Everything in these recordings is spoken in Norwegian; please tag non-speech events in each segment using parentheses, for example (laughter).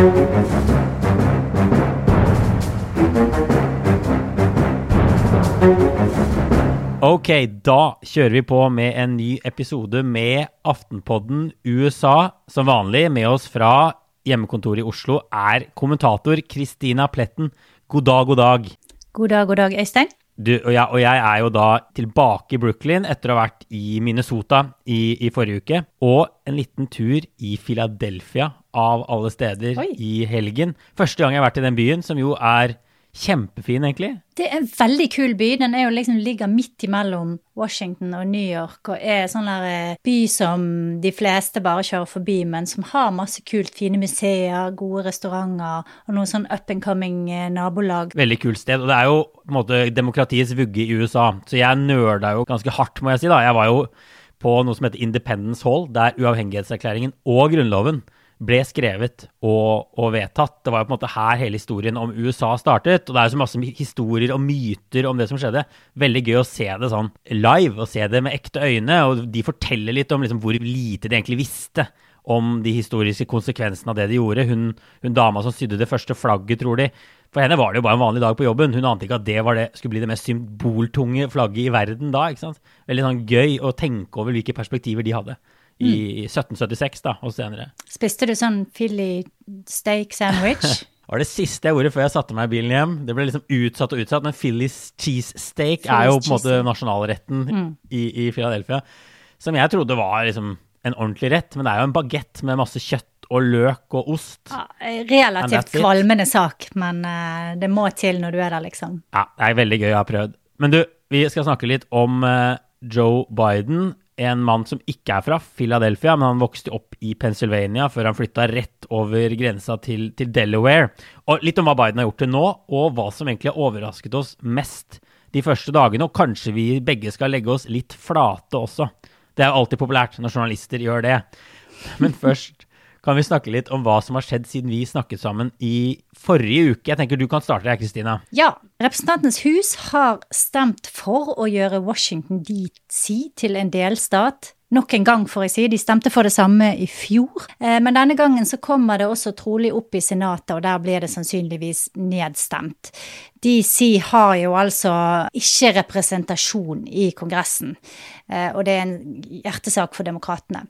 Ok, da kjører vi på med en ny episode med Aftenpodden USA. Som vanlig med oss fra hjemmekontoret i Oslo er kommentator Kristina Pletten. God dag, god dag. God dag, god dag, Øystein. Du, og, jeg, og jeg er jo da tilbake i Brooklyn etter å ha vært i Minnesota i, i forrige uke. Og en liten tur i Philadelphia, av alle steder, Oi. i helgen. Første gang jeg har vært i den byen, som jo er kjempefin, egentlig. Det er en veldig kul by. Den er jo liksom, ligger midt imellom Washington og New York, og er sånn der eh, by som de fleste bare kjører forbi, men som har masse kult. Fine museer, gode restauranter og noen sånn up and coming eh, nabolag. Veldig kult sted. Og det er jo på en måte demokratiets vugge i USA. Så jeg nøla jo ganske hardt, må jeg si. da. Jeg var jo på noe som heter Independence Hall, der uavhengighetserklæringen og Grunnloven ble skrevet og, og vedtatt. Det var jo på en måte her hele historien om USA startet. Og det er jo så masse historier og myter om det som skjedde. Veldig gøy å se det sånn live, og se det med ekte øyne. Og de forteller litt om liksom hvor lite de egentlig visste om de historiske konsekvensene av det de gjorde. Hun, hun dama som sydde det første flagget, tror de. For henne var det jo bare en vanlig dag på jobben. Hun ante ikke at det, det skulle bli det mest symboltunge flagget i verden da. ikke sant? Veldig sånn gøy å tenke over hvilke perspektiver de hadde i 1776 da, og senere. Spiste du sånn Philly steak sandwich? (laughs) Det var det siste jeg gjorde før jeg satte meg i bilen hjem. Det ble liksom utsatt og utsatt, men Phillies cheesesteak er jo på en måte nasjonalretten nasjonalretten i, i Philadelphia. Som jeg trodde var liksom en ordentlig rett, men det er jo en bagett med masse kjøtt og løk og ost. Ja, eh, relativt kvalmende sak, men uh, det må til når du er der, liksom. Ja, det er veldig gøy, jeg har prøvd. Men du, vi skal snakke litt om uh, Joe Biden. En mann som ikke er fra Philadelphia, men han vokste opp i Pennsylvania før han flytta rett over grensa til, til Delaware. Og litt om hva Biden har gjort til nå, og hva som egentlig har overrasket oss mest de første dagene. Og kanskje vi begge skal legge oss litt flate også. Det er jo alltid populært når journalister gjør det. Men (laughs) først kan vi snakke litt om hva som har skjedd siden vi snakket sammen i forrige uke. Jeg tenker du kan starte deg, Kristina. Ja, Representantens hus har stemt for å gjøre Washington DC til en delstat. Nok en gang, får jeg si. De stemte for det samme i fjor. Eh, Men denne gangen så kommer det også trolig opp i Senatet, og der blir det sannsynligvis nedstemt. DC har jo altså ikke representasjon i Kongressen, eh, og det er en hjertesak for demokratene.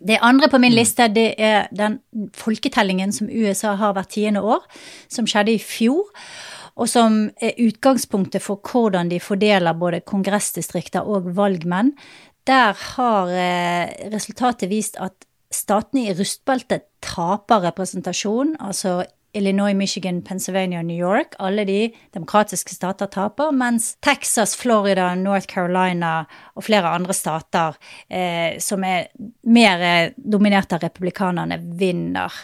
Det andre på min liste det er den folketellingen som USA har hvert tiende år, som skjedde i fjor, og som er utgangspunktet for hvordan de fordeler både kongressdistrikter og valgmenn. Der har eh, resultatet vist at statene i rustbeltet taper representasjon, altså Illinois, Michigan, Pennsylvania og New York. Alle de demokratiske stater taper, mens Texas, Florida, North Carolina og flere andre stater eh, som er mer eh, dominert av republikanerne, vinner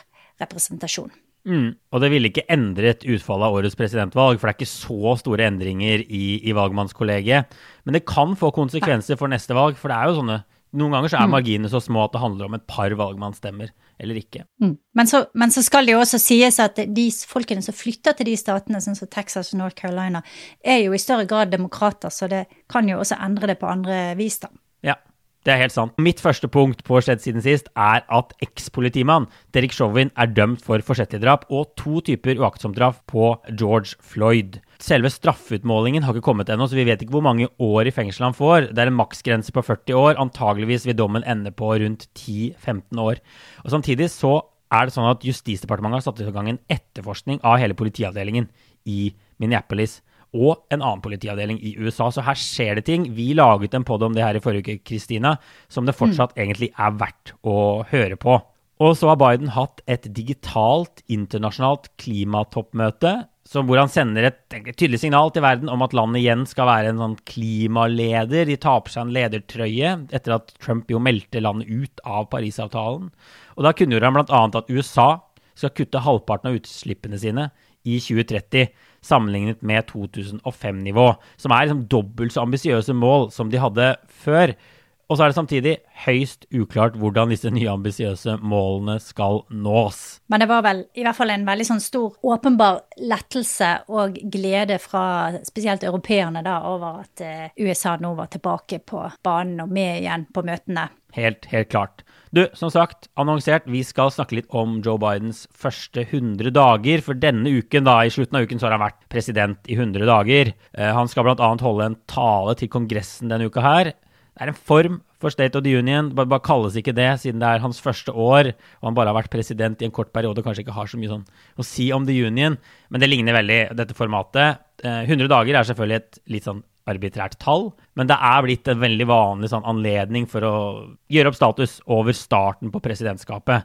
representasjon. Mm. Og det ville ikke endret utfallet av årets presidentvalg, for det er ikke så store endringer i, i valgmannskollegiet. Men det kan få konsekvenser for neste valg, for det er jo sånne Noen ganger så er marginene så små at det handler om et par valgmannsstemmer eller ikke. Mm. Men, så, men så skal det jo også sies at de folkene som flytter til de statene, sånn som Texas og North Carolina, er jo i større grad demokrater, så det kan jo også endre det på andre vis, da. Ja, det er helt sant. Mitt første punkt på skjedd siden sist er at eks-politimann Derek Chauvin er dømt for forsettlig drap og to typer uaktsomt drap på George Floyd. Selve straffeutmålingen har ikke kommet ennå, så vi vet ikke hvor mange år i fengsel han får. Det er en maksgrense på 40 år. Antageligvis vil dommen ende på rundt 10-15 år. Og Samtidig så er det sånn at Justisdepartementet har satt i gang en etterforskning av hele politiavdelingen i Minneapolis og en annen politiavdeling i USA. Så her skjer det ting. Vi laget en podd om det her i forrige uke, Kristina, som det fortsatt egentlig er verdt å høre på. Og så har Biden hatt et digitalt internasjonalt klimatoppmøte, så hvor han sender et tydelig signal til verden om at landet igjen skal være en sånn klimaleder. De tar på seg en ledertrøye etter at Trump jo meldte landet ut av Parisavtalen. Og da kunngjorde han bl.a. at USA skal kutte halvparten av utslippene sine i 2030 sammenlignet med 2005-nivå, som er liksom dobbelt så ambisiøse mål som de hadde før. Og så er det samtidig høyst uklart hvordan disse nye ambisiøse målene skal nås. Men det var vel i hvert fall en veldig sånn stor åpenbar lettelse og glede fra spesielt europeerne da over at eh, USA nå var tilbake på banen og med igjen på møtene. Helt, helt klart. Du, som sagt, annonsert, vi skal snakke litt om Joe Bidens første 100 dager. For denne uken, da, i slutten av uken, så har han vært president i 100 dager. Eh, han skal bl.a. holde en tale til Kongressen denne uka her. Det er en form for State of the Union. Det bare kalles ikke det, siden det er hans første år, og han bare har vært president i en kort periode og kanskje ikke har så mye sånn å si om the Union. Men det ligner veldig, dette formatet. 100 eh, dager er selvfølgelig et litt sånn arbitrært tall, men det er blitt en veldig vanlig sånn anledning for å gjøre opp status over starten på presidentskapet.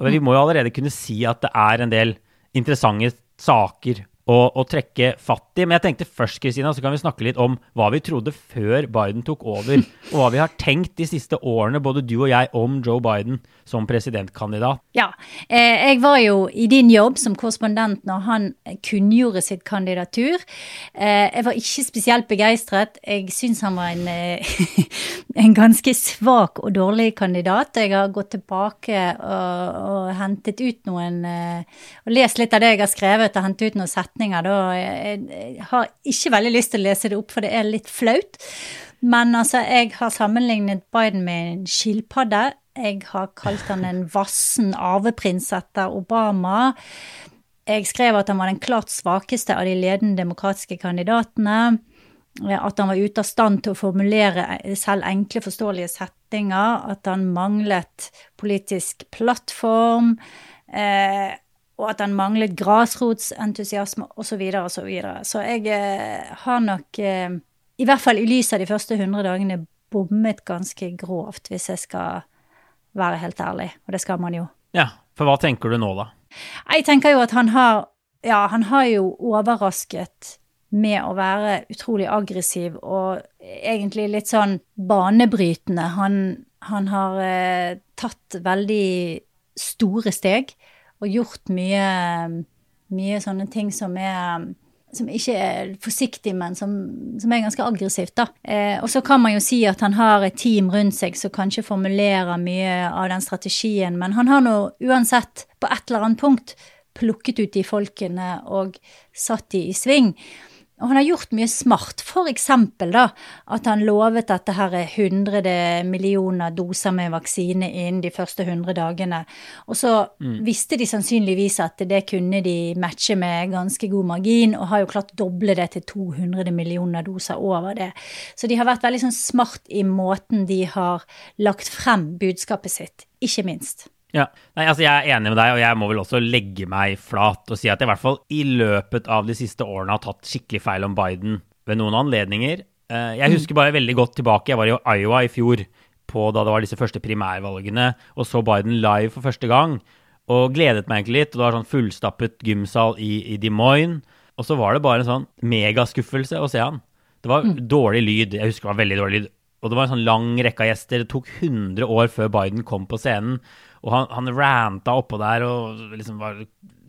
Og vi må jo allerede kunne si at det er en del interessante saker å, å, trekke fatt i. Men jeg tenkte først Kristina, så kan vi snakke litt om hva vi trodde før Biden tok over, (laughs) og hva vi har tenkt de siste årene, både du og jeg, om Joe Biden som presidentkandidat. Ja, eh, jeg var jo i din jobb som korrespondent når han kunngjorde sitt kandidatur. Eh, jeg var ikke spesielt begeistret. Jeg syns han var en, eh, (laughs) en, ganske svak og dårlig kandidat. Jeg har gått tilbake og, og hentet ut noen Og lest litt av det jeg har skrevet, og hentet ut noen setninger setninger, da. Jeg, har ikke veldig lyst til å lese det opp, for det er litt flaut. Men altså, jeg har sammenlignet Biden med en skilpadde. Jeg har kalt han en vassen arveprins etter Obama. Jeg skrev at han var den klart svakeste av de ledende demokratiske kandidatene. At han var ute av stand til å formulere selv enkle, forståelige setninger. At han manglet politisk plattform. Eh, og at han manglet grasrotsentusiasme osv. Så, videre, og så, videre. så jeg eh, har nok, eh, i hvert fall i lys av de første 100 dagene, bommet ganske grovt, hvis jeg skal være helt ærlig. Og det skal man jo. Ja, for hva tenker du nå, da? Jeg tenker jo at han har Ja, han har jo overrasket med å være utrolig aggressiv og egentlig litt sånn banebrytende. Han, han har eh, tatt veldig store steg og gjort mye, mye sånne ting som er som ikke er forsiktig, men som, som er ganske aggressivt. da. Eh, og så kan man jo si at han har et team rundt seg som kanskje formulerer mye av den strategien, men han har nå uansett på et eller annet punkt plukket ut de folkene og satt de i sving. Og han har gjort mye smart, for eksempel da, at han lovet at det her er 100 millioner doser med vaksine innen de første 100 dagene. Og så mm. visste de sannsynligvis at det kunne de matche med ganske god margin, og har jo klart doble det til 200 millioner doser over det. Så de har vært veldig sånn smart i måten de har lagt frem budskapet sitt, ikke minst. Ja, Nei, altså Jeg er enig med deg, og jeg må vel også legge meg flat og si at jeg i hvert fall i løpet av de siste årene har tatt skikkelig feil om Biden ved noen anledninger. Eh, jeg husker bare veldig godt tilbake. Jeg var i Iowa i fjor på da det var disse første primærvalgene, og så Biden live for første gang. Og gledet meg egentlig litt. og Det var sånn fullstappet gymsal i, i Des Moines. Og så var det bare en sånn megaskuffelse å se han. Det var mm. dårlig lyd. Jeg husker det var veldig dårlig lyd. Og det var en sånn lang rekke av gjester. Det tok 100 år før Biden kom på scenen. Og han, han ranta oppå der og liksom var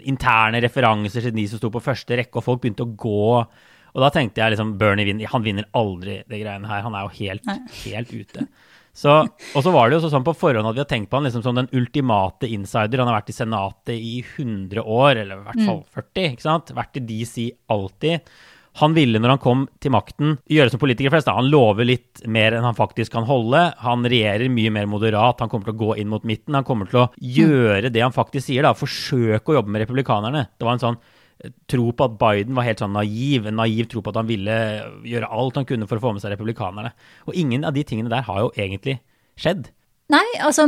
interne referanser til de som sto på første rekke, og folk begynte å gå. Og da tenkte jeg liksom Bernie vinner. Han vinner aldri det greiene her. Han er jo helt, helt ute. Så, og så var det jo sånn på forhånd at vi har tenkt på han liksom som den ultimate insider. Han har vært i Senatet i 100 år, eller i hvert fall 40. Mm. ikke sant? Vært i DC alltid. Han ville, når han kom til makten, gjøre som politikere flest. Han lover litt mer enn han faktisk kan holde. Han regjerer mye mer moderat. Han kommer til å gå inn mot midten. Han kommer til å gjøre det han faktisk sier, da. Forsøke å jobbe med republikanerne. Det var en sånn eh, tro på at Biden var helt sånn naiv. En naiv tro på at han ville gjøre alt han kunne for å få med seg republikanerne. Og ingen av de tingene der har jo egentlig skjedd. Nei, altså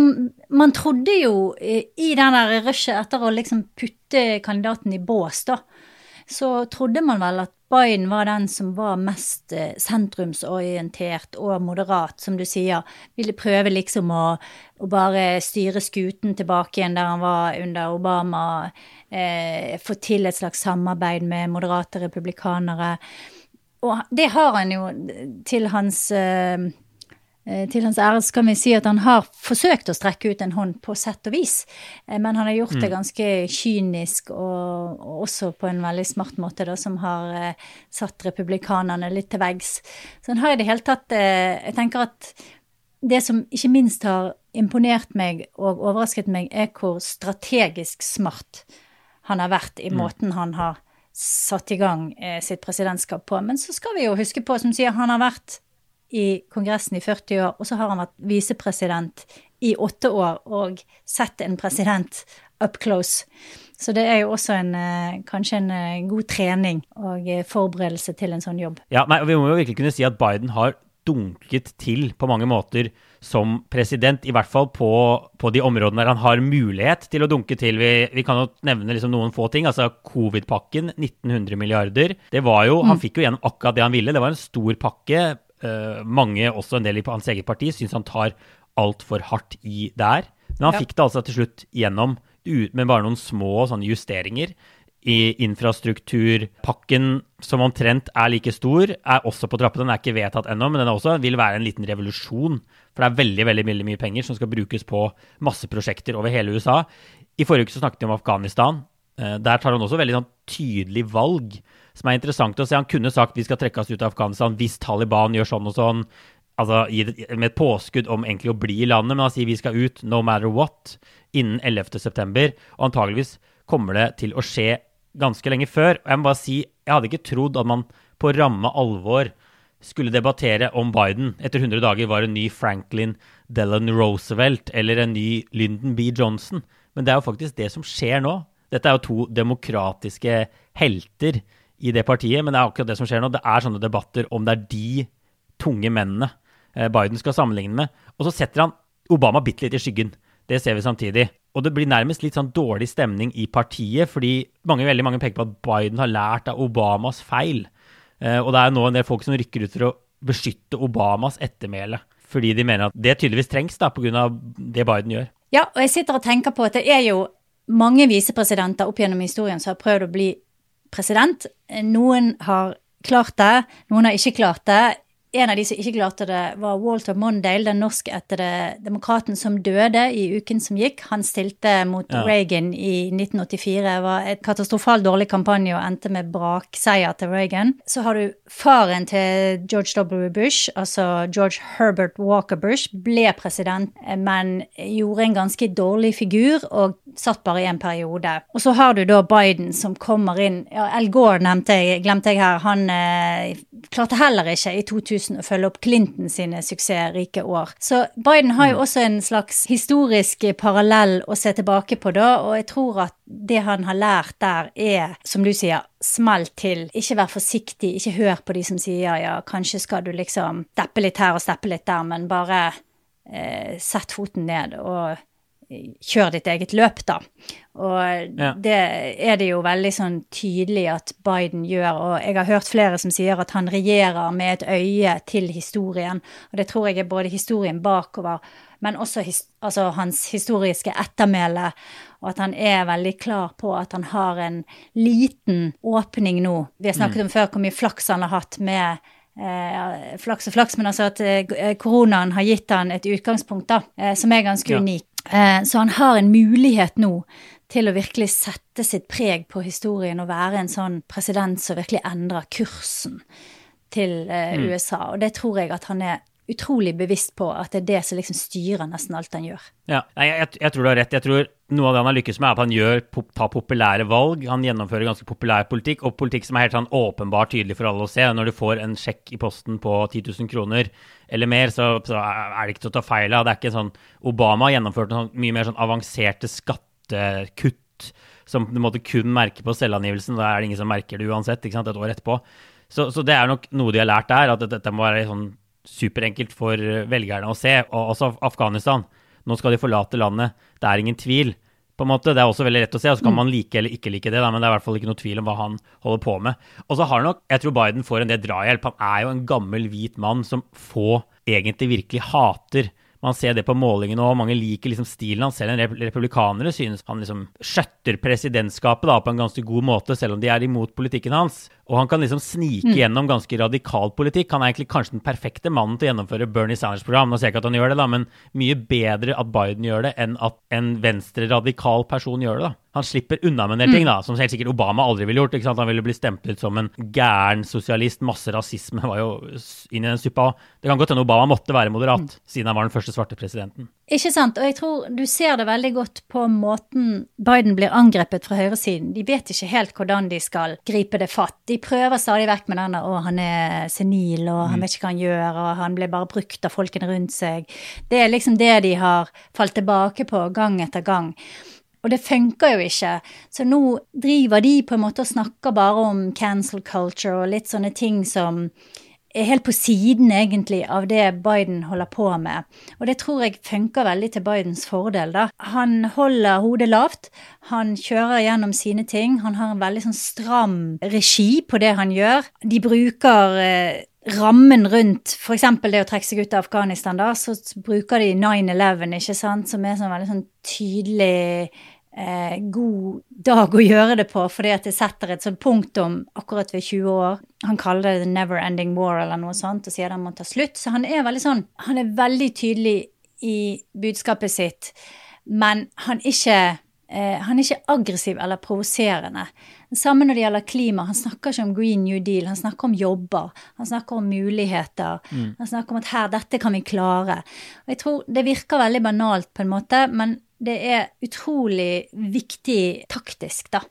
man trodde jo i den der rushet etter å liksom putte kandidaten i bås, da, så trodde man vel at Biden var den som var mest eh, sentrumsorientert og moderat, som du sier. Ville prøve liksom å, å bare styre skuten tilbake igjen der han var under Obama. Eh, få til et slags samarbeid med moderate republikanere. Og det har han jo til hans eh, til hans ære kan vi si at han har forsøkt å strekke ut en hånd på sett og vis, eh, men han har gjort det mm. ganske kynisk og, og også på en veldig smart måte, da, som har eh, satt republikanerne litt til veggs. Så han har i det hele tatt Jeg tenker at det som ikke minst har imponert meg og overrasket meg, er hvor strategisk smart han har vært i mm. måten han har satt i gang sitt presidentskap på. Men så skal vi jo huske på, som sier, han har vært i Kongressen i 40 år, og så har han vært visepresident i åtte år og sett en president up close. Så det er jo også en, eh, kanskje en eh, god trening og eh, forberedelse til en sånn jobb. Ja, nei, Vi må jo virkelig kunne si at Biden har dunket til på mange måter som president, i hvert fall på, på de områdene der han har mulighet til å dunke til. Vi, vi kan jo nevne liksom noen få ting. altså Covid-pakken, 1900 milliarder. det var jo, mm. Han fikk jo gjennom akkurat det han ville. Det var en stor pakke. Uh, mange, også en del i hans eget parti, syns han tar altfor hardt i der. Men han ja. fikk det altså til slutt gjennom med bare noen små sånne justeringer. I infrastrukturpakken, som omtrent er like stor, er også på trappene. Den er ikke vedtatt ennå, men den også vil være en liten revolusjon. For det er veldig veldig, veldig mye penger som skal brukes på masse prosjekter over hele USA. I forrige uke så snakket vi om Afghanistan. Eh, der tar han også veldig sånn tydelig valg, som er interessant å se. Han kunne sagt vi skal trekke oss ut av Afghanistan hvis Taliban gjør sånn og sånn altså, med et påskudd om egentlig å bli i landet, men han sier vi skal ut no matter what innen 11.9. Og antageligvis kommer det til å skje ganske lenge før. Og jeg må bare si, jeg hadde ikke trodd at man på ramme alvor skulle debattere om Biden etter 100 dager var en ny Franklin Delon Roosevelt eller en ny Lyndon B. Johnson. Men det er jo faktisk det som skjer nå. Dette er jo to demokratiske helter i det partiet, men det er akkurat det som skjer nå. Det er sånne debatter om det er de tunge mennene Eh, Biden skal sammenligne med. Og så setter han Obama bitte litt i skyggen. Det ser vi samtidig. Og det blir nærmest litt sånn dårlig stemning i partiet, fordi mange, veldig mange peker på at Biden har lært av Obamas feil. Eh, og det er nå en del folk som rykker ut for å beskytte Obamas ettermæle. Fordi de mener at det tydeligvis trengs da, pga. det Biden gjør. Ja, og jeg sitter og tenker på at det er jo mange visepresidenter opp gjennom historien som har prøvd å bli president. Noen har klart det, noen har ikke klart det en av de som ikke klarte det, var Walter Mondale, den norske etter demokraten som døde i uken som gikk. Han stilte mot ja. Reagan i 1984. Det var et katastrofalt dårlig kampanje og endte med brakseier til Reagan. Så har du faren til George W. Bush, altså George Herbert Walker Bush, ble president, men gjorde en ganske dårlig figur og satt bare i en periode. Og så har du da Biden som kommer inn. Ja, Al Gore nevnte jeg, glemte jeg her. Han eh, klarte heller ikke i 2000 2000 å følge opp Clinton sine suksessrike år. Så Biden har jo mm. også en slags historisk parallell å se tilbake på da, og jeg tror at det han har lært der, er, som du sier, smell til. Ikke vær forsiktig, ikke hør på de som sier ja, kanskje skal du liksom steppe litt her og steppe litt der, men bare eh, sett foten ned og kjør ditt eget løp, da. Og ja. det er det jo veldig sånn tydelig at Biden gjør. Og jeg har hørt flere som sier at han regjerer med et øye til historien. Og det tror jeg er både historien bakover, men også his altså hans historiske ettermæle. Og at han er veldig klar på at han har en liten åpning nå. Vi har snakket mm. om før hvor mye flaks han har hatt med eh, flaks og flaks, men altså at eh, koronaen har gitt han et utgangspunkt da, eh, som er ganske ja. unik. Eh, så han har en mulighet nå til å virkelig sette sitt preg på historien og være en sånn president som virkelig endrer kursen til eh, mm. USA. Og det tror jeg at han er utrolig bevisst på at det er det som liksom styrer nesten alt han gjør. Ja, jeg, jeg, tror du har rett. Jeg tror noe av det han har lykkes med, er at han gjør, tar populære valg. Han gjennomfører ganske populær politikk, og politikk som er helt sånn åpenbart tydelig for alle å se. Når du får en sjekk i posten på 10 000 kroner eller mer, så, så er det ikke til å ta feil av. Det er ikke sånn Obama har gjennomført sånn, mye mer sånn avanserte skattekutt som du måtte kun merke på selvangivelsen. Da er det ingen som merker det uansett, ikke sant, et år etterpå. Så, så det er nok noe de har lært der, at dette må være sånn superenkelt for velgerne å se. Og også Afghanistan. Nå skal de forlate landet. Det er ingen tvil. på en måte. Det er også veldig lett å se, og så kan mm. man like eller ikke like det, da, men det er i hvert fall ikke noe tvil om hva han holder på med. Og så har nok, Jeg tror Biden får en del drahjelp. Han er jo en gammel, hvit mann som få egentlig virkelig hater. Man ser det på målingene, og mange liker liksom stilen hans. Selv en republikanere synes han liksom skjøtter presidentskapet da, på en ganske god måte, selv om de er imot politikken hans. Og han kan liksom snike mm. gjennom ganske radikal politikk. Han er egentlig kanskje den perfekte mannen til å gjennomføre Bernie Sanders program. Nå ser jeg ikke at han gjør det, da, men mye bedre at Biden gjør det, enn at en venstre-radikal person gjør det. da. Han slipper unna med en del ting, mm. da, som helt sikkert Obama aldri ville gjort. ikke sant? Han ville bli stemplet som en gæren sosialist. Masse rasisme var jo inn i den suppa. Det kan godt hende Obama måtte være moderat, mm. siden han var den første svarte presidenten. Ikke sant. Og jeg tror du ser det veldig godt på måten Biden blir angrepet fra høyresiden. De vet ikke helt hvordan de skal gripe det fatt. De prøver stadig vekk med denne 'å, han er senil', og 'han vet ikke hva han gjør', og 'han ble bare brukt av folkene rundt seg'. Det er liksom det de har falt tilbake på gang etter gang. Og det funker jo ikke. Så nå driver de på en måte og snakker bare om cancel culture og litt sånne ting som er helt på siden egentlig av det Biden holder på med. Og det tror jeg funker veldig til Bidens fordel. da. Han holder hodet lavt, han kjører gjennom sine ting, han har en veldig sånn stram regi på det han gjør. De bruker eh, rammen rundt f.eks. det å trekke seg ut av Afghanistan, da, så bruker de 9-11, ikke sant, som er sånn veldig sånn tydelig eh, god dag å gjøre det på, fordi at det setter et sånt punktum akkurat ved 20 år. Han kaller det the never ending war eller noe sånt og sier den må ta slutt. Så han er veldig sånn Han er veldig tydelig i budskapet sitt, men han ikke eh, han er ikke aggressiv eller provoserende. Samme når det gjelder klima. Han snakker ikke om Green New Deal, han snakker om jobber. Han snakker om muligheter. Mm. Han snakker om at her, dette kan vi klare. Og jeg tror Det virker veldig banalt på en måte, men det er utrolig viktig taktisk, da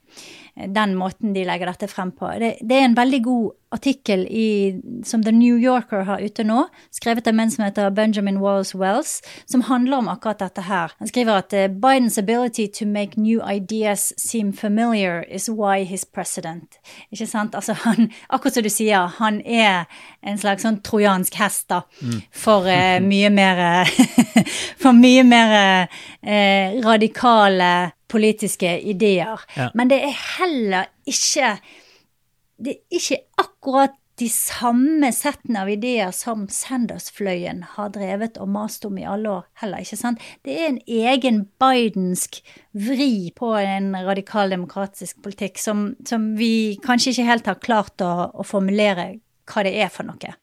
den måten de legger dette frem på. Det, det er en veldig god artikkel i, som The New Yorker har ute nå, skrevet av en som heter Benjamin Walls Wells, som handler om akkurat dette her. Han skriver at eh, Bidens ability to make new ideas seem familiar is why he's president. Ikke sant? Altså han, akkurat som du sier, han er en slags sånn trojansk hest, da, mm. for uh, mye mer (laughs) For mye mer uh, radikale politiske ideer. Ja. Men det er heller ikke Det er ikke akkurat de samme settene av ideer som Sanders-fløyen har drevet og mast om i alle år, heller, ikke sant? Det er en egen bidensk vri på en radikaldemokratisk politikk som, som, vi kanskje ikke helt har klart å, å formulere hva det er for noe.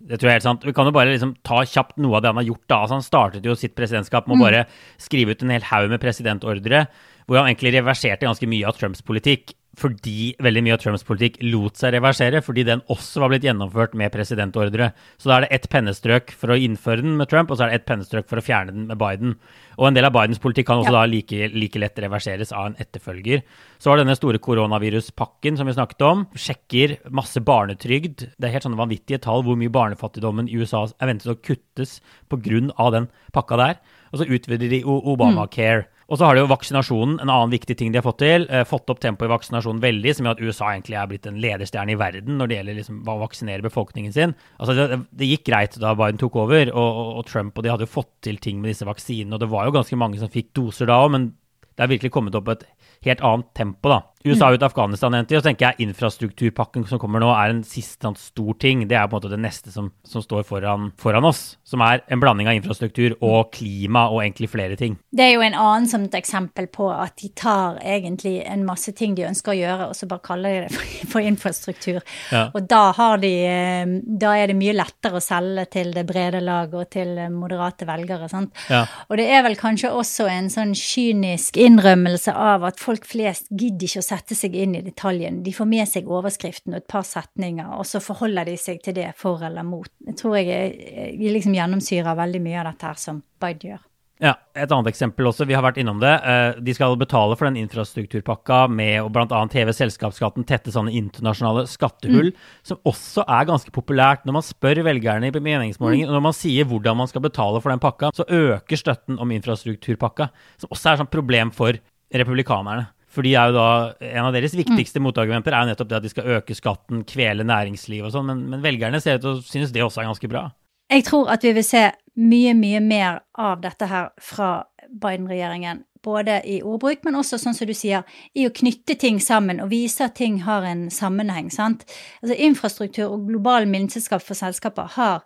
Det tror jeg er helt sant. Vi kan jo bare liksom ta kjapt noe av det han har gjort. da. Altså, han startet jo sitt presidentskap med å mm. bare skrive ut en hel haug med presidentordre, hvor han egentlig reverserte ganske mye av Trumps politikk fordi veldig mye av Trumps politikk lot seg reversere, fordi den også var blitt gjennomført med presidentordre. Så da er det ett pennestrøk for å innføre den med Trump, og så er det ett pennestrøk for å fjerne den med Biden. Og en del av Bidens politikk kan også ja. da like, like, lett reverseres av en etterfølger. Så har denne store koronaviruspakken som vi snakket om, sjekker masse barnetrygd. Det er helt sånne vanvittige tall hvor mye barnefattigdommen i USA er ventet å kuttes pga. den pakka der. Og så utvider de Obamacare. Mm. Og så har de jo vaksinasjonen, en annen viktig ting de har fått til. Eh, fått opp tempoet i vaksinasjonen veldig, som gjør at USA egentlig er blitt en lederstjerne i verden når det gjelder liksom å vaksinere befolkningen sin. Altså det, det, gikk greit da Biden tok over, og, og, og, Trump og de hadde jo fått til ting med disse vaksinene. Og det var jo ganske mange som fikk doser da òg, men det er virkelig kommet opp et helt annet tempo, da. USA ut Afghanistan, og så tenker jeg infrastrukturpakken som kommer nå, er en siste sånn stor ting. Det er på en måte det neste som, som står foran, foran, oss. Som er en blanding av infrastruktur og klima og egentlig flere ting. Det er jo en annen som et eksempel på at de tar egentlig en masse ting de ønsker å gjøre, og så bare kaller de det for, (laughs) for infrastruktur. Ja. Og da, de, eh, da, er det mye lettere å selge til det brede lag og til moderate velgere. sant? Ja. Og det er vel kanskje også en sånn kynisk innrømmelse av at folk flest gidder ikke å sette seg inn i detaljen. De får med seg overskriften og et par setninger, og så forholder de seg til det for eller mot. Jeg tror jeg, jeg liksom gjennomsyrer veldig mye av dette her som Bide gjør. Ja, Et annet eksempel også, vi har vært innom det. Eh, de skal betale for den infrastrukturpakka med å bl.a. heve selskapsskatten, tette sånne internasjonale skattehull, mm. som også er ganske populært. Når man spør velgerne i meningsmålingen, mm. og når man sier hvordan man skal betale for den pakka, så øker støtten om infrastrukturpakka, som også er et problem for republikanerne. For de er jo da, En av deres viktigste mm. motargumenter er jo nettopp det at de skal øke skatten, kvele næringsliv og sånn, men, men, velgerne ser ut til å synes det også er ganske bra. Jeg tror at vi vil se mye, mye mer av dette her fra Biden-regjeringen. Både i ordbruk, men også, sånn som du sier, i å knytte ting sammen og vise at ting har en sammenheng. sant? Altså Infrastruktur og global minsteskatt for selskaper har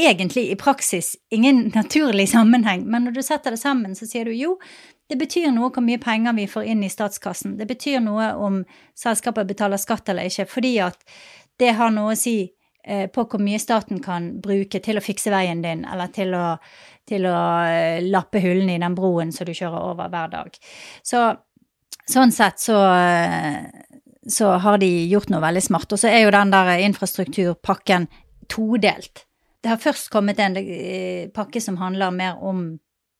egentlig i praksis ingen naturlig sammenheng, men når du setter det sammen, så sier du jo, det betyr noe hvor mye penger vi får inn i statskassen. Det betyr noe om selskapet betaler skatt eller ikke, fordi at det har noe å si eh, på hvor mye staten kan bruke til å fikse veien din, eller til å, til å eh, lappe hullene i den broen som du kjører over hver dag. Så sånn sett så eh, så har de gjort noe veldig smart. Og så er jo den der infrastrukturpakken todelt. Det har først kommet en pakke som handler mer om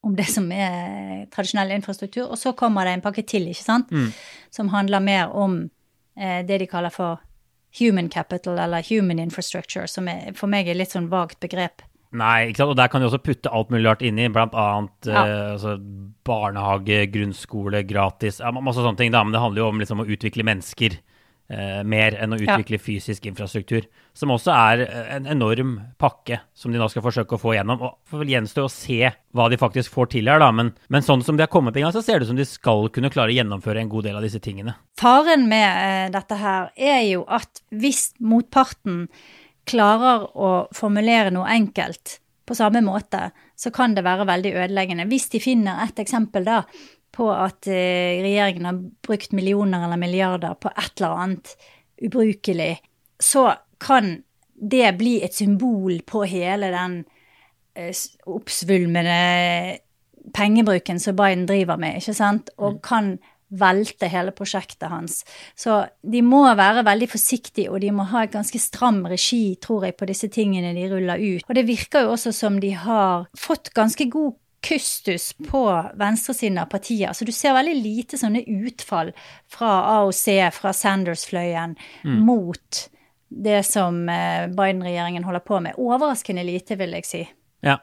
om det som er tradisjonell infrastruktur. Og så kommer det en pakke til, ikke sant, Mm. som handler mer om eh, det de kaller for human capital, eller human infrastructure, som er, for meg er litt sånn vagt begrep. Nei, ikke sant? og der kan du også putte alt mulig rart inni, blant annet Ja. eh, altså, barnehage, grunnskole, gratis, masse sånne ting. Da. Men det handler jo om liksom, å utvikle mennesker eh, mer enn å Ja. utvikle fysisk infrastruktur. Som også er eh, en enorm pakke som de nå skal forsøke å få gjennom. Og får vel gjenstå å se hva de faktisk får til her, da. Men, men sånn som de har kommet i gang, så ser det ut som de skal kunne klare å gjennomføre en god del av disse tingene. Faren med eh, dette her er jo at hvis motparten klarer å formulere noe enkelt på samme måte, så kan det være veldig ødeleggende. Hvis de finner et eksempel da på at eh, regjeringen har brukt millioner eller milliarder på et eller annet ubrukelig, så kan det bli et symbol på hele den oppsvulmende oppsvulmede pengebruken som Biden driver med, ikke sant, og kan velte hele prosjektet hans. Så de må være veldig forsiktige, og de må ha et ganske stram regi, tror jeg, på disse tingene de ruller ut. Og det virker jo også som de har fått ganske god kustus på venstresiden av partiet. Altså du ser veldig lite sånne utfall fra AOC, fra Sanders-fløyen, mot det som eh, Biden-regjeringen holder på med. Overraskende lite, vil jeg si. Ja.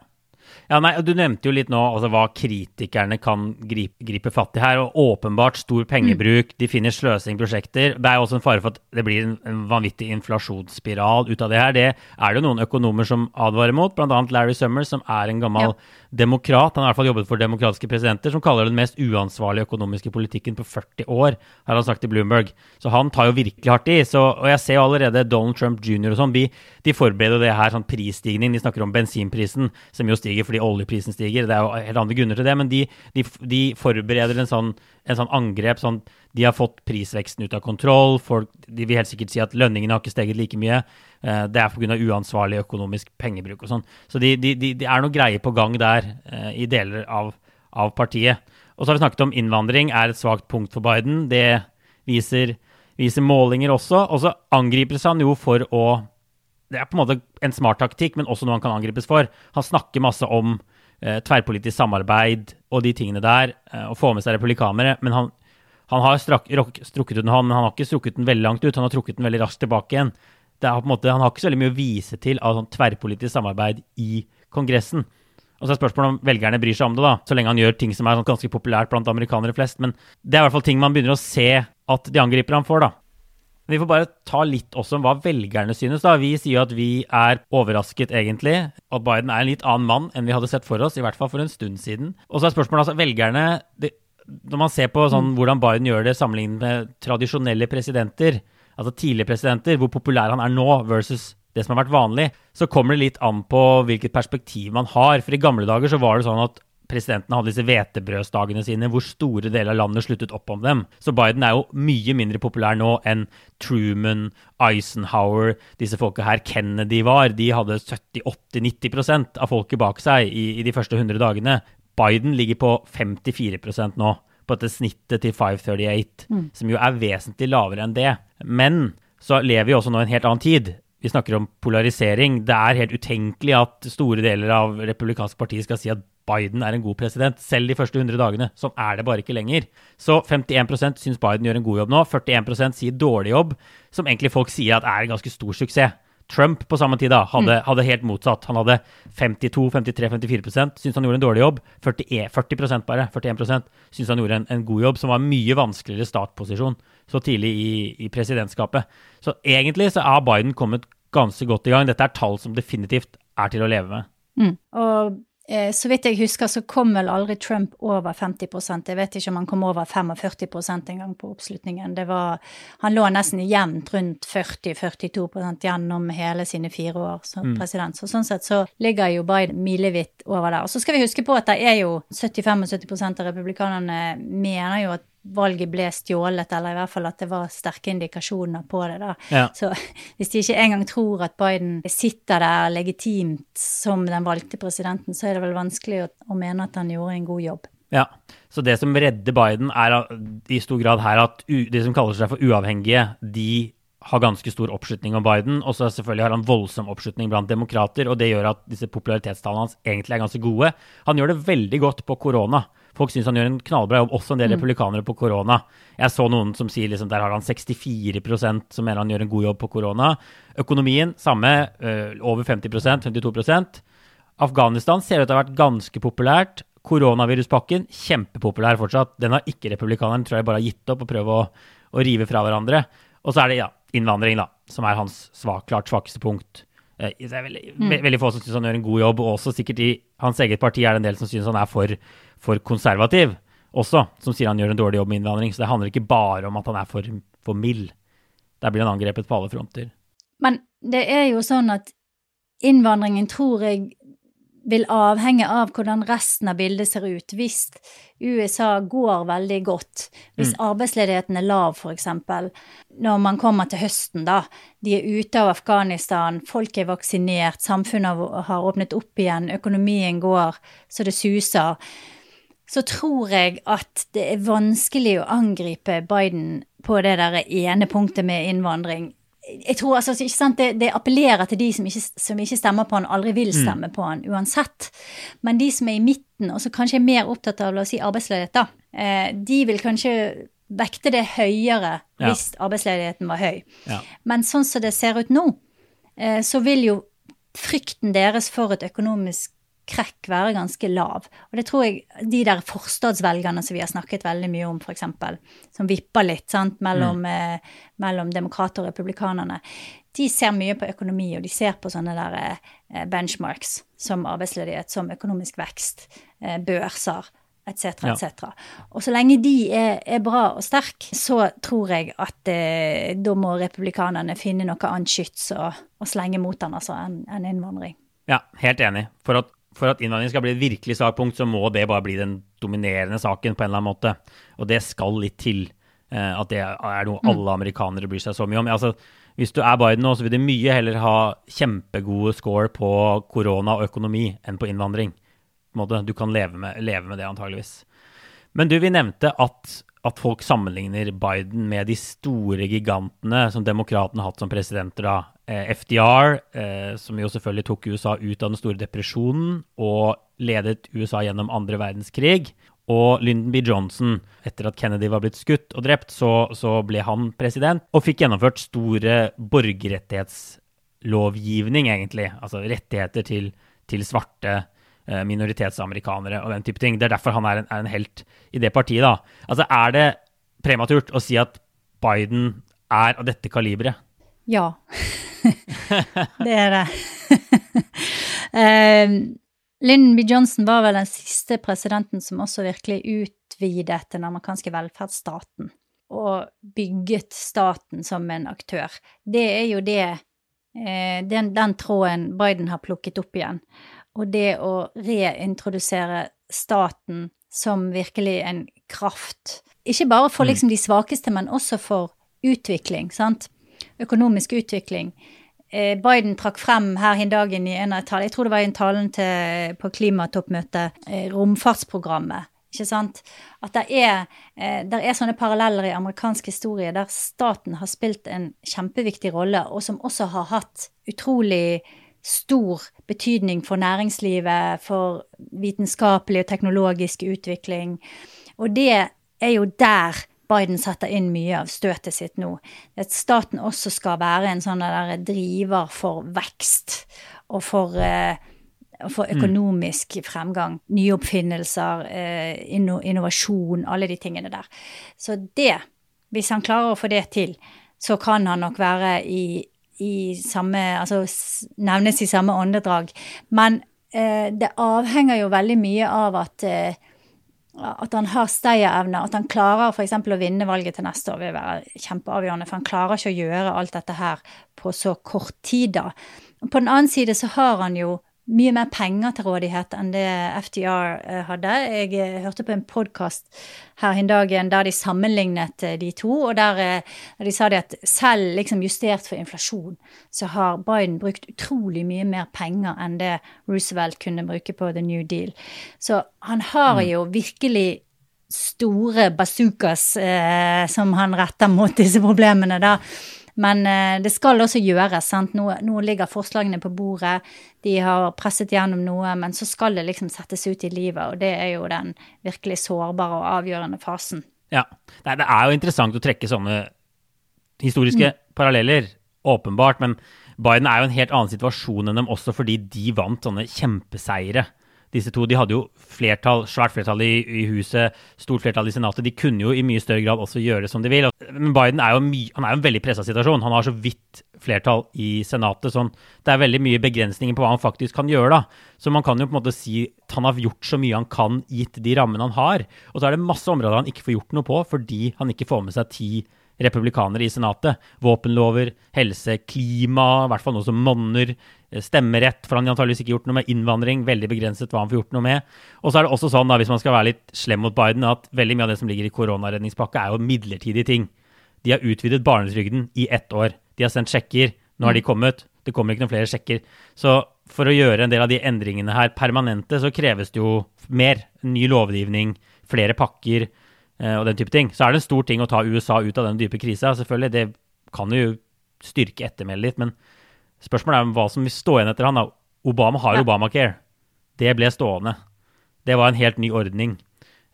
Ja, nei, Du nevnte jo litt nå altså, hva kritikerne kan gripe, gripe fatt i her. og Åpenbart stor pengebruk, de finner sløsingprosjekter. Det er jo også en fare for at det blir en, en vanvittig inflasjonsspiral ut av det her. Det er det jo noen økonomer som advarer mot, bl.a. Larry Summers, som er en gammel demokrat. Han har i hvert fall jobbet for demokratiske presidenter, som kaller det den mest uansvarlige økonomiske politikken på 40 år, har han sagt til Bloomberg. Så han tar jo virkelig hardt i. Så, og jeg ser jo allerede Donald Trump jr. og sånn, de, de forbereder det her sånn prisstigning. De snakker om bensinprisen, som jo stiger fordi oljeprisen stiger. Det er jo helt andre grunner til det, men de, de, de forbereder en sånn, en sånn angrep. sånn De har fått prisveksten ut av kontroll. Folk, de vil helt sikkert si at lønningene har ikke steget like mye. Eh, Det er pga. uansvarlig økonomisk pengebruk og sånn. Så det de, er noe greier på gang der eh, i deler av, av partiet. Og så har vi snakket om innvandring er et svakt punkt for Biden. Det viser, viser målinger også. Og så angripes han jo for å Det er på en måte en smart taktikk, men også noe han kan angripes for. Han snakker masse om eh, tverrpolitisk samarbeid og de tingene der, eh, og får med seg republikanere. Men han, han har strak, rock, strukket ut en hånd, men han har ikke strukket den veldig langt ut. Han har trukket den veldig raskt tilbake igjen. Måte, han har ikke så veldig mye å vise til av sånn tverrpolitisk samarbeid i Kongressen. Og så er spørsmålet om velgerne bryr seg om det, da, så lenge han gjør ting som er sånn ganske populært blant amerikanere flest. Men det er i hvert fall ting man begynner å se at de angriper ham for, da. Men vi får bare ta litt også om hva velgerne synes. da. Vi sier jo at vi er overrasket, egentlig. At Biden er en litt annen mann enn vi hadde sett for oss, i hvert fall for en stund siden. Og så er spørsmålet altså, velgerne det, Når man ser på sånn, hvordan Biden gjør det sammenlignet med tradisjonelle presidenter, altså tidligere presidenter, hvor populær han er nå versus det som har vært vanlig, så kommer det litt an på hvilket perspektiv man har. For i gamle dager så var det sånn at presidentene hadde disse hvetebrødsdagene sine hvor store deler av landet sluttet opp om dem. Så Biden er jo mye mindre populær nå enn Truman, Eisenhower, disse folka her, Kennedy var. De hadde 70-80-90% av folket bak seg i, i de første 100 dagene. Biden ligger på 54% nå, på dette snittet til 538, som jo er vesentlig lavere enn det. Men så lever vi også nå i en helt annen tid. Vi snakker om polarisering. Det er helt utenkelig at store deler av republikansk parti skal si at Biden er en god president, selv de første 100 dagene. Sånn er det bare ikke lenger. Så 51% syns Biden gjør en god jobb nå. 41% sier dårlig jobb, som egentlig folk sier at er en ganske stor suksess. Trump på samme tid da, hadde, hadde helt motsatt. Han hadde 52-53-54% syntes han gjorde en dårlig jobb. 40, 40% bare, 41% syntes han gjorde en, en god jobb, som var en mye vanskeligere startposisjon så tidlig i, i presidentskapet. Så egentlig så har Biden kommet ganske godt i gang. Dette er tall som definitivt er til å leve med. Mm. Og så vidt jeg husker, så kom vel aldri Trump over 50 Jeg vet ikke om han kom over 45% en gang på oppslutningen. Det var, han lå nesten jevnt rundt 40-42% gjennom hele sine fire år som president. Så sånn sett så ligger jo Biden milevidt over der. Og så skal vi huske på at det er jo 70-75 av republikanerne mener jo at valget ble stjålet, eller i hvert fall at det var sterke indikasjoner på det. da. Ja. Så (laughs) hvis de ikke engang tror at Biden sitter der legitimt som den valgte presidenten, så er det vel vanskelig å, å mene at han gjorde en god jobb. Ja, så det som redder Biden er i stor grad her at u, de som kaller seg for uavhengige, de har ganske stor oppslutning om Biden, og så selvfølgelig har han voldsom oppslutning blant demokrater, og det gjør at disse popularitetstallene hans egentlig er ganske gode. Han gjør det veldig godt på korona. Folk syns han gjør en knallbra jobb, også en del mm. republikanere på korona. Jeg så noen som sier liksom der har han 64% som mener han gjør en god jobb på korona. Økonomien samme, øh, over 50% 52% Afghanistan ser ut til å ha vært ganske populært. Koronaviruspakken, kjempepopulær fortsatt. Den har ikke republikaneren tror jeg bare har gitt opp og prøvd å, å rive fra hverandre. Og så er det ja, innvandring, da, som er hans svak, klart svakeste punkt. Eh, det er veldig, mm. veldig få som syns han gjør en god jobb, og også sikkert i hans eget parti er det en del som syns han er for, for, konservativ også, som sier han gjør en dårlig jobb med innvandring. Så det handler ikke bare om at han er for, for mild. Der blir han angrepet på alle fronter. Men det er jo sånn at innvandringen tror jeg vil avhenge av hvordan resten av bildet ser ut. Hvis USA går veldig godt, hvis mm. arbeidsledigheten er lav f.eks., når man kommer til høsten, da, de er ute av Afghanistan, folk er vaksinert, samfunnet har åpnet opp igjen, økonomien går så det suser, så tror jeg at det er vanskelig å angripe Biden på det der ene punktet med innvandring jeg tror altså, ikke sant, det, det appellerer til de som ikke, som ikke, stemmer på han, aldri vil mm. stemme mm. på han uansett. Men de som er i midten, og som kanskje er mer opptatt av la oss si, arbeidsledighet, da, eh, de vil kanskje vekte det høyere ja. hvis arbeidsledigheten var høy. Ja. Men sånn som det ser ut nå, eh, så vil jo frykten deres for et økonomisk krekk være ganske lav. Og det tror jeg de der forstadsvelgerne som vi har snakket veldig mye om, f.eks., som vipper litt sant, mellom, mm. eh, mellom demokrater og republikanerne, de ser mye på økonomi, og de ser på sånne der eh, benchmarks som arbeidsledighet, som økonomisk vekst, eh, børser etc., etc. Og så lenge de er, er, bra og sterke, så tror jeg at eh, da må republikanerne finne noe annet skyts og slenge mot den, altså, enn en innvandring. Ja, helt enig. For at for at innvandring skal bli et virkelig sakpunkt, så må det bare bli den dominerende saken på en eller annen måte. Og det skal litt til uh, at det er noe mm. alle amerikanere bryr seg så mye om. Altså, hvis du er Biden nå, så vil du mye heller ha kjempegode score på korona og økonomi enn på innvandring. På du kan leve med, leve med, det, antageligvis. Men du, vi nevnte at, at folk sammenligner Biden med de store gigantene som demokratene har hatt som presidenter. da. Eh, FDR, eh, som jo selvfølgelig tok USA ut av den store depresjonen og ledet USA gjennom andre verdenskrig. Og Lyndon B. Johnson, etter at Kennedy var blitt skutt og drept, så, så ble han president og fikk gjennomført store borgerrettighetslovgivning, egentlig. Altså rettigheter til, til svarte eh, minoritetsamerikanere og den type ting. Det er derfor han er en, er en helt i det partiet, da. Altså, er det prematurt å si at Biden er av dette kaliberet? Ja. Det er det. (laughs) uh, Lyndon B. Johnson var vel den siste presidenten som også virkelig utvidet den amerikanske velferdsstaten og bygget staten som en aktør. Det er jo det eh, den, den, tråden Biden har plukket opp igjen. Og det å reintrodusere staten som virkelig en kraft. Ikke bare for mm. liksom de svakeste, men også for utvikling, sant økonomisk utvikling. Eh, Biden trakk frem her i dagen i en av talene, jeg tror det var i en talen til, på klimatoppmøtet, eh, romfartsprogrammet. Ikke sant? At det er, eh, der er sånne paralleller i amerikansk historie der staten har spilt en kjempeviktig rolle, og som også har hatt utrolig stor betydning for næringslivet, for vitenskapelig og teknologisk utvikling. Og det er jo der Biden setter inn mye av støtet sitt nå. At staten også skal være en sånn driver for vekst og for, eh, for mm. økonomisk fremgang. Nye oppfinnelser, eh, innovasjon, alle de tingene der. Så det, hvis han klarer å få det til, så kan han nok være i, i samme Altså nevnes i samme åndedrag. Men eh, det avhenger jo veldig mye av at at han har stayerevne, at han klarer f.eks. å vinne valget til neste år, vil være kjempeavgjørende. For han klarer ikke å gjøre alt dette her på så kort tid, da. På den annen side så har han jo mye mer penger til rådighet enn det FDR eh, hadde. Jeg eh, hørte på en podkast her en dagen der de sammenlignet eh, de to, og der, de sa de at selv liksom justert for inflasjon, så har Biden brukt utrolig mye mer penger enn det Roosevelt kunne bruke på The New Deal. Så han har mm. jo virkelig store bazookas eh, som han retter mot disse problemene, da. Men eh, det skal også gjøres. sant? Nå, nå, ligger forslagene på bordet, de har presset gjennom noe, men så skal det liksom settes ut i livet, og det er jo den virkelig sårbare og avgjørende fasen. Ja. Nei, det er jo interessant å trekke sånne historiske mm. paralleller, åpenbart, men Biden er jo en helt annen situasjon enn dem også fordi de vant sånne kjempeseire disse to de hadde jo flertall, svært flertall i, i, huset, stort flertall i Senatet. De kunne jo i mye større grad også gjøre som de vil. Men Biden er jo han er jo en veldig pressa situasjon. Han har så vidt flertall i Senatet. sånn, Det er veldig mye begrensninger på hva han faktisk kan gjøre. da. Så man kan jo på en måte si at han har gjort så mye han kan gitt de rammene han har. Og så er det masse områder han ikke får gjort noe på fordi han ikke får med seg ti republikanere i Senatet. Våpenlover, helse, klima, i hvert fall noe som monner. Eh, stemmerett for han har antageligvis ikke gjort noe med. Innvandring, veldig begrenset hva han får gjort noe med. Og så er det også sånn, da, hvis man skal være litt slem mot Biden, at veldig mye av det som ligger i koronaredningspakka, er jo midlertidige ting. De har utvidet barnetrygden i ett år. De har sendt sjekker. Nå har de kommet. Det kommer ikke noen flere sjekker. Så for å gjøre en del av de endringene her permanente, så kreves det jo mer. Ny lovgivning, flere pakker eh, og den type ting. Så er det en stor ting å ta USA ut av den dype krisa. Selvfølgelig, det kan jo styrke ettermælet litt, men Spørsmålet er hva som vil stå igjen etter han. da. Obama har ja. Obamacare. Det ble stående. Det var en helt ny ordning.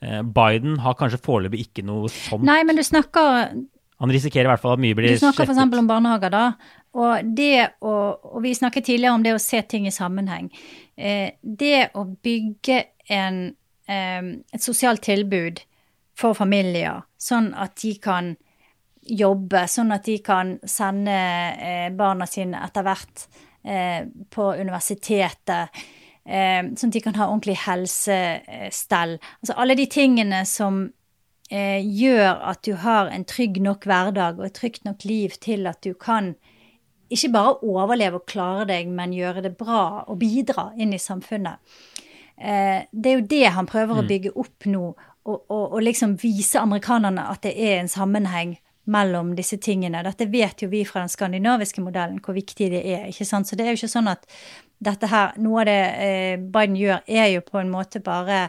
Eh, Biden har kanskje foreløpig ikke noe sånt. Nei, men du snakker Han risikerer i hvert fall at mye blir slettet. Du snakker f.eks. om barnehager, da. Og, det å, og vi snakket tidligere om det å se ting i sammenheng. Eh, det å bygge en, eh, et sosialt tilbud for familier, sånn at de kan jobbe, sånn at de kan sende eh, barna sine etter hvert eh, på universitetet. Eh, sånn at de kan ha ordentlig helsestell. Altså alle de tingene som eh, gjør at du har en trygg nok hverdag og et trygt nok liv til at du kan ikke bare overleve og klare deg, men gjøre det bra og bidra inn i samfunnet. Eh, det er jo det han prøver mm. å bygge opp nå, og, og, og liksom vise amerikanerne at det er en sammenheng mellom disse tingene. Dette vet jo vi fra den skandinaviske modellen hvor viktig det er. ikke sant? Så det er jo ikke sånn at dette her Noe av det eh, Biden gjør, er jo på en måte bare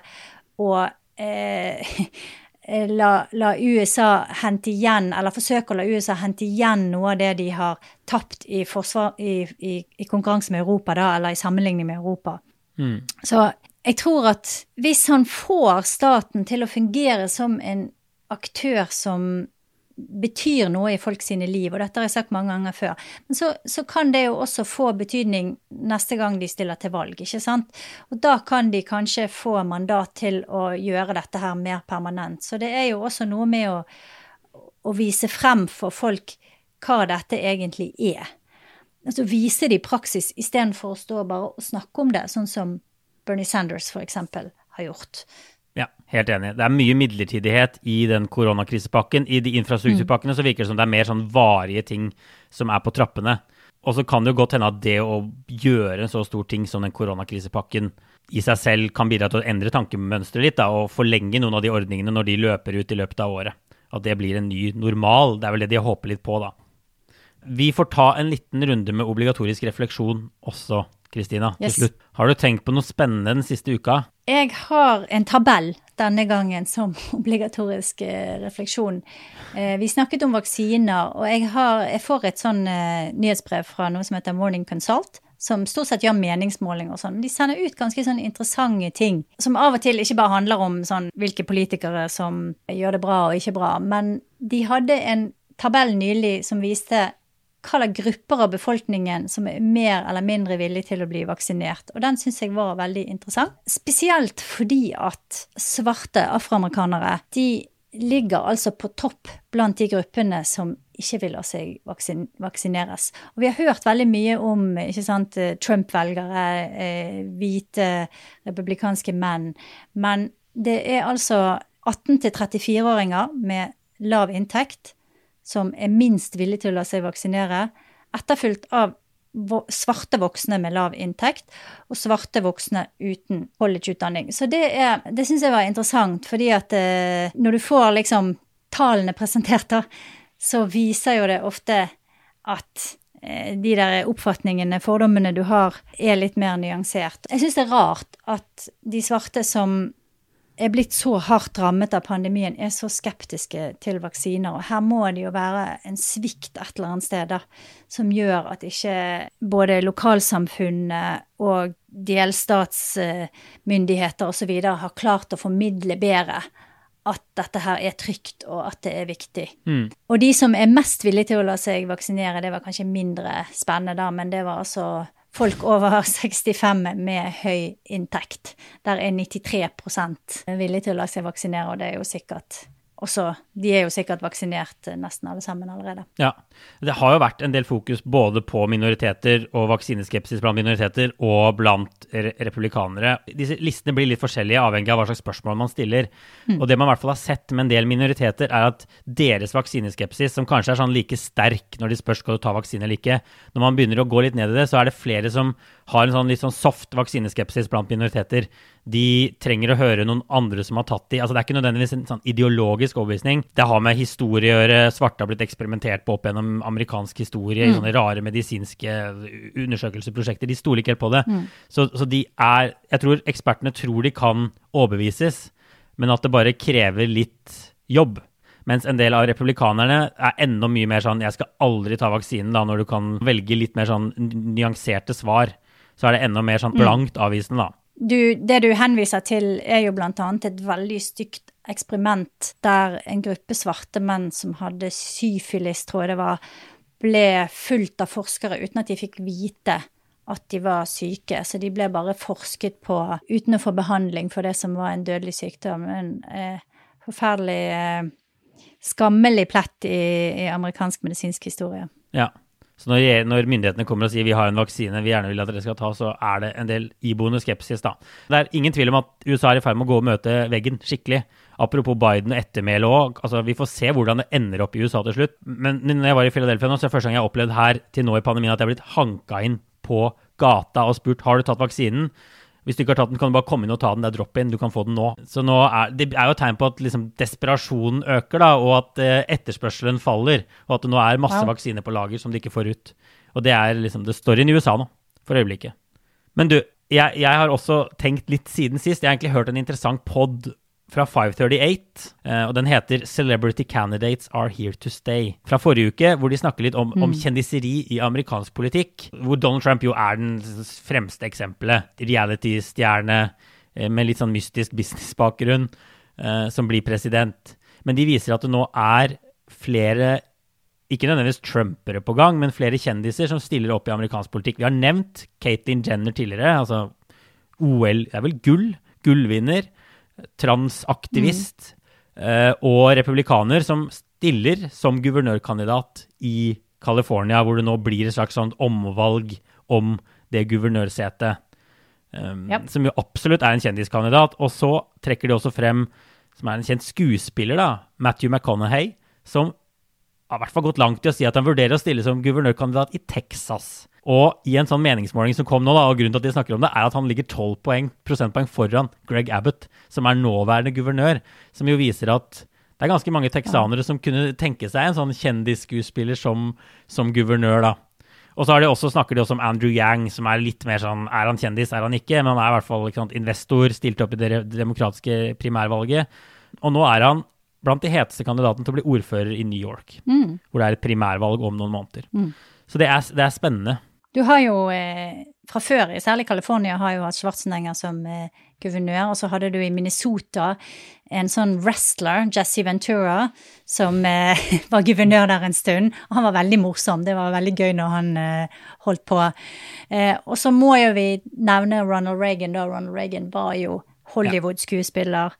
å eh, (laughs) la, la, USA hente igjen, eller forsøke å la USA hente igjen noe av det de har tapt i, forsvar, i, i, i konkurranse med Europa, da, eller i sammenligning med Europa. Mm. Så jeg tror at hvis han får staten til å fungere som en aktør som betyr noe i folk sine liv, og dette har jeg sagt mange ganger før. Men så, så, kan det jo også få betydning neste gang de stiller til valg, ikke sant. Og da kan de kanskje få mandat til å gjøre dette her mer permanent. Så det er jo også noe med å, å vise frem for folk hva dette egentlig er. Altså vise det i praksis istedenfor å stå bare og snakke om det, sånn som Bernie Sanders for eksempel har gjort. Ja, helt enig. Det er mye midlertidighet i den koronakrisepakken. I de infrastrukturpakkene så virker det som det er mer sånn varige ting som er på trappene. Og så kan det jo godt hende at det å gjøre en så stor ting som den koronakrisepakken i seg selv kan bidra til å endre tankemønsteret litt da, og forlenge noen av de ordningene når de løper ut i løpet av året. At det blir en ny normal. Det er vel det de håper litt på, da. Vi får ta en liten runde med obligatorisk refleksjon også, Kristina, til yes. slutt. Har du tenkt på noe spennende den siste uka? Jeg har en tabell denne gangen som (laughs) obligatorisk eh, refleksjon. Eh, vi snakket om vaksiner, og jeg, har, jeg får et sånn uh, nyhetsbrev fra noe som heter Morning Consult. Som stort sett gjør meningsmåling og sånn. De sender ut ganske sånn interessante ting. Som av og til ikke bare handler om sånn hvilke politikere som gjør det bra og ikke bra. Men de hadde en tabell nylig som viste hvilke grupper av befolkningen som er mer eller mindre villige til å bli vaksinert. Og den syns jeg var veldig interessant. Spesielt fordi at svarte afroamerikanere de ligger altså på topp blant de gruppene som ikke vil la seg vaksin vaksineres. Og vi har hørt veldig mye om Trump-velgere, eh, hvite republikanske menn. Men det er altså 18- 34-åringer med lav inntekt som er minst villig til å la seg vaksinere, etterfulgt av svarte voksne med lav inntekt og svarte voksne uten collegeutdanning. Så det, er, det syns jeg var interessant, fordi at eh, når du får liksom tallene presentert, da, så viser jo det ofte at eh, de der oppfatningene, fordommene du har, er litt mer nyansert. Jeg syns det er rart at de svarte som er blitt så hardt rammet av pandemien, er så skeptiske til vaksiner. Og her må det jo være en svikt et eller annet sted da, som gjør at ikke både lokalsamfunnet og delstatsmyndigheter osv. har klart å formidle bedre at dette her er trygt, og at det er viktig. Mm. Og de som er mest villige til å la seg vaksinere, det var kanskje mindre spennende da, men det var altså folk over (laughs) 65 med høy inntekt. Der er 93 villige til å la seg vaksinere, og det er jo sikkert også De er jo sikkert vaksinert nesten alle sammen allerede. Ja. Det har jo vært en del fokus både på minoriteter og vaksineskepsis blant minoriteter og blant republikanere. Disse listene blir litt forskjellige avhengig av hva slags spørsmål man stiller. Mm. Og det man i hvert fall har sett med en del minoriteter, er at deres vaksineskepsis, som kanskje er sånn like sterk når de spør skal du ta vaksine eller ikke, når man begynner å gå litt ned i det, så er det flere som har en sånn litt sånn soft vaksineskepsis blant minoriteter. De trenger å høre noen andre som har tatt de. Altså Det er ikke nødvendigvis en sånn ideologisk overbevisning. Det har med historie å gjøre. Svarte har blitt eksperimentert på opp gjennom amerikansk historie, mm. sånne rare medisinske undersøkelsesprosjekter. De stoler ikke helt på det. Mm. Så, så de er Jeg tror ekspertene tror de kan overbevises, men at det bare krever litt jobb. Mens en del av republikanerne er enda mye mer sånn 'jeg skal aldri ta vaksinen', da, når du kan velge litt mer sånn nyanserte svar så er det enda mer sånn mm. blankt avvisende, da. Du, det du henviser til, er jo annet et veldig stygt eksperiment der en gruppe svarte menn som hadde syfilis, tror jeg det var, ble fulgt av forskere uten at de fikk vite at de var syke. Så de ble bare forsket på uten å få behandling for det som var en dødelig sykdom. En eh, forferdelig eh, skammelig plett i, i amerikansk medisinsk historie. Ja. Så når, når, myndighetene kommer og sier vi har en vaksine vi gjerne vil at dere skal ta, så er det en del iboende skepsis, da. Det er ingen tvil om at USA er i ferd med å gå og møte veggen skikkelig. Apropos Biden og ettermæle òg. Altså, vi får se hvordan det ender opp i USA til slutt. Men når jeg var i Philadelphia nå, så er det første gang jeg har opplevd her til nå i pandemien at jeg har blitt hanka inn på gata og spurt har du tatt vaksinen. Hvis du ikke har tatt den, kan du bare komme inn og ta den. Det er drop-in. Du kan få den nå. Så nå er, det er jo et tegn på at liksom, desperasjonen øker, da, og at eh, etterspørselen faller. Og at det nå er masse ja. vaksiner på lager som de ikke får ut. Og det er liksom det storyen i USA nå, for øyeblikket. Men du, jeg, jeg, har også tenkt litt siden sist. Jeg har egentlig hørt en interessant pod fra 538, eh, og den heter 'Celebrity Candidates Are Here to Stay'. Fra forrige uke, hvor de snakker litt om, mm. om kjendiseri i amerikansk politikk. Hvor Donald Trump jo er den fremste eksempelet. Reality-stjerne eh, med litt sånn mystisk businessbakgrunn eh, som blir president. Men de viser at det nå er flere ikke nødvendigvis trumpere på gang, men flere kjendiser som stiller opp i amerikansk politikk. Vi har nevnt Caitlyn Jenner tidligere, altså OL Det er vel gull? Gullvinner transaktivist mm. og republikaner som stiller som guvernørkandidat i California, hvor det nå blir et slags omvalg om det guvernørsetet. Um, yep. Som jo absolutt er en kjendiskandidat. Og så trekker de også frem, som er en kjent skuespiller, da, Matthew McConaughey, som har i hvert fall gått langt i å si at han vurderer å stille som guvernørkandidat i Texas. Og i en sånn meningsmåling som kom nå, da, og grunnen til at de snakker om det, er at han ligger 12 poeng, prosentpoeng foran Greg Abbott, som er nåværende guvernør. Som jo viser at det er ganske mange texanere som kunne tenke seg en sånn kjendisskuespiller som, som guvernør, da. Og så de også, snakker de også om Andrew Yang, som er litt mer sånn Er han kjendis, er han ikke? Men han er i hvert fall sant, investor, stilte opp i det demokratiske primærvalget. Og nå er han blant de heteste kandidatene til å bli ordfører i New York. Mm. Hvor det er et primærvalg om noen måneder. Mm. Så det er, det er spennende. Du har jo eh, fra før, særlig California, har jo hatt Schwarzenegger som eh, guvernør. Og så hadde du i Minnesota en sånn wrestler, Jesse Ventura, som eh, (laughs) var guvernør der en stund. Og han var veldig morsom. Det var veldig gøy når han eh, holdt på. Eh, og så må jo vi nevne Ronald Reagan, da. Ronald Reagan var jo Hollywood-skuespiller.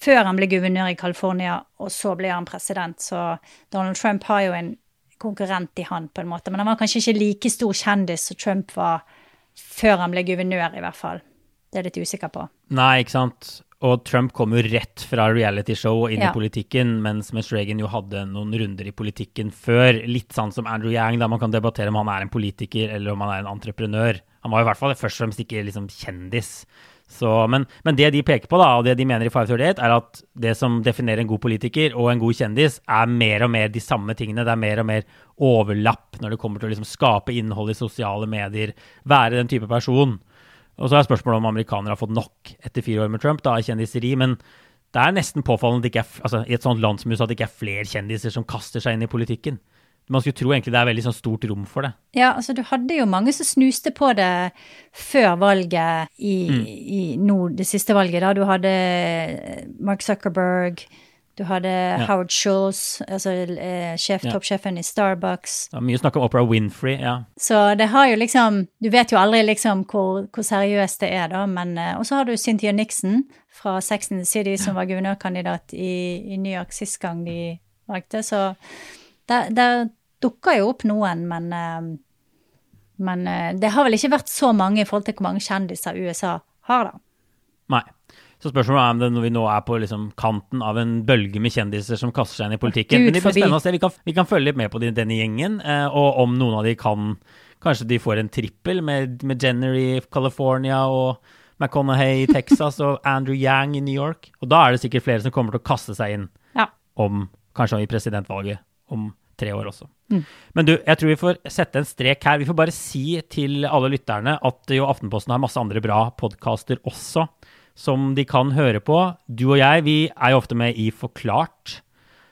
Før han ble guvernør i California, og så ble han president. Så Donald Trump har jo en konkurrent i han, på en måte. Men han var kanskje ikke like stor kjendis som Trump var før han ble guvernør, i hvert fall. Det er jeg litt usikker på. Nei, ikke sant. Og Trump kom jo rett fra realityshow og inn ja. i politikken, mens, mens Reagan jo hadde noen runder i politikken før. Litt sånn som Andrew Yang, da man kan debattere om han er en politiker eller om han er en entreprenør. Han var i hvert fall først og fremst ikke liksom kjendis. Så, men, men, det de peker på, da, og det de mener i 538, er at det som definerer en god politiker og en god kjendis, er mer og mer de samme tingene. Det er mer og mer overlapp når det kommer til å liksom skape innhold i sosiale medier, være den type person. Og så er spørsmålet om amerikanere har fått nok etter fire år med Trump da, av kjendiseri. Men det er nesten påfallende at det ikke er, altså, i et sånt land som USA at det ikke er flere kjendiser som kaster seg inn i politikken. Man skulle tro egentlig det er veldig sånn stort rom for det. Ja, altså du hadde jo mange som snuste på det før valget i, Mm. i nå, det siste valget, da. Du hadde Mark Zuckerberg, du hadde Howard Schultz, altså eh, sjef, Ja. toppsjefen i Starbucks. Det var mye snakk om Oprah Winfrey. ja. Så det har jo liksom Du vet jo aldri liksom hvor, hvor seriøst det er, da, men eh, Og så har du Cynthia Nixon fra Sex and the City, som var guvernørkandidat i, i New York sist gang de valgte, så der, der dukker jo opp noen, men eh, Men eh, det har vel ikke vært så mange i forhold til hvor mange kjendiser USA har, da. Nei. Så spørsmålet er om det når vi nå er på liksom kanten av en bølge med kjendiser som kaster seg inn i politikken. Men det blir spennende å se. Vi kan, vi kan følge litt med på de, denne gjengen, eh, og om noen av de kan Kanskje de får en trippel med, med Jenner i California og McConaughey i Texas og (laughs) Andrew Yang i New York. Og da er det sikkert flere som kommer til å kaste seg inn Ja. om kanskje i presidentvalget om tre år også. Men du, jeg tror vi får sette en strek her. Vi får bare si til alle lytterne at jo Aftenposten har masse andre bra podkaster også, som de kan høre på. Du og jeg, vi er jo ofte med i Forklart,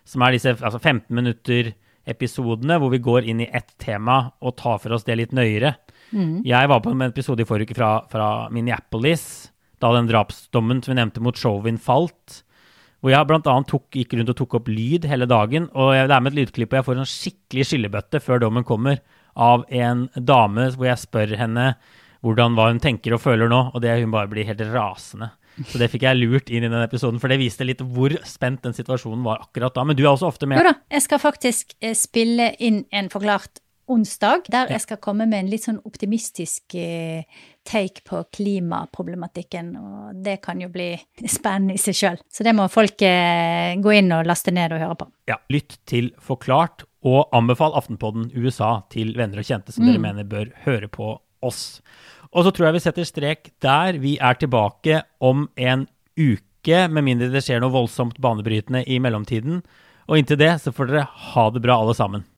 som er disse altså 15 minutter-episodene hvor vi går inn i ett tema og tar for oss det litt nøyere. Jeg var på en episode i forrige uke fra, fra Minneapolis, da den drapsdommen som vi nevnte mot Chauvin falt. Hvor jeg annet gikk rundt og tok opp lyd hele dagen. Og jeg, det er med et lydklipp, og jeg får en skikkelig skyllebøtte før dommen kommer, av en dame hvor jeg spør henne hvordan hva hun tenker og føler nå, og det hun bare blir helt rasende. Så det fikk jeg lurt inn i den episoden, for det viste litt hvor spent den situasjonen var akkurat da. Men du er også ofte med. Jo da, jeg skal faktisk eh, spille inn en forklart onsdag, der jeg skal komme med en litt sånn optimistisk eh, take på klimaproblematikken, og det kan jo bli (laughs) spennende i seg sjøl. Så det må folk eh, gå inn og laste ned og høre på. Ja, lytt til Forklart, og anbefal Aftenpodden USA til venner og kjente som dere mener bør høre på oss. Og så tror jeg vi setter strek der. Vi er tilbake om en uke, med mindre det skjer noe voldsomt banebrytende i mellomtiden. Og inntil det så får dere ha det bra alle sammen.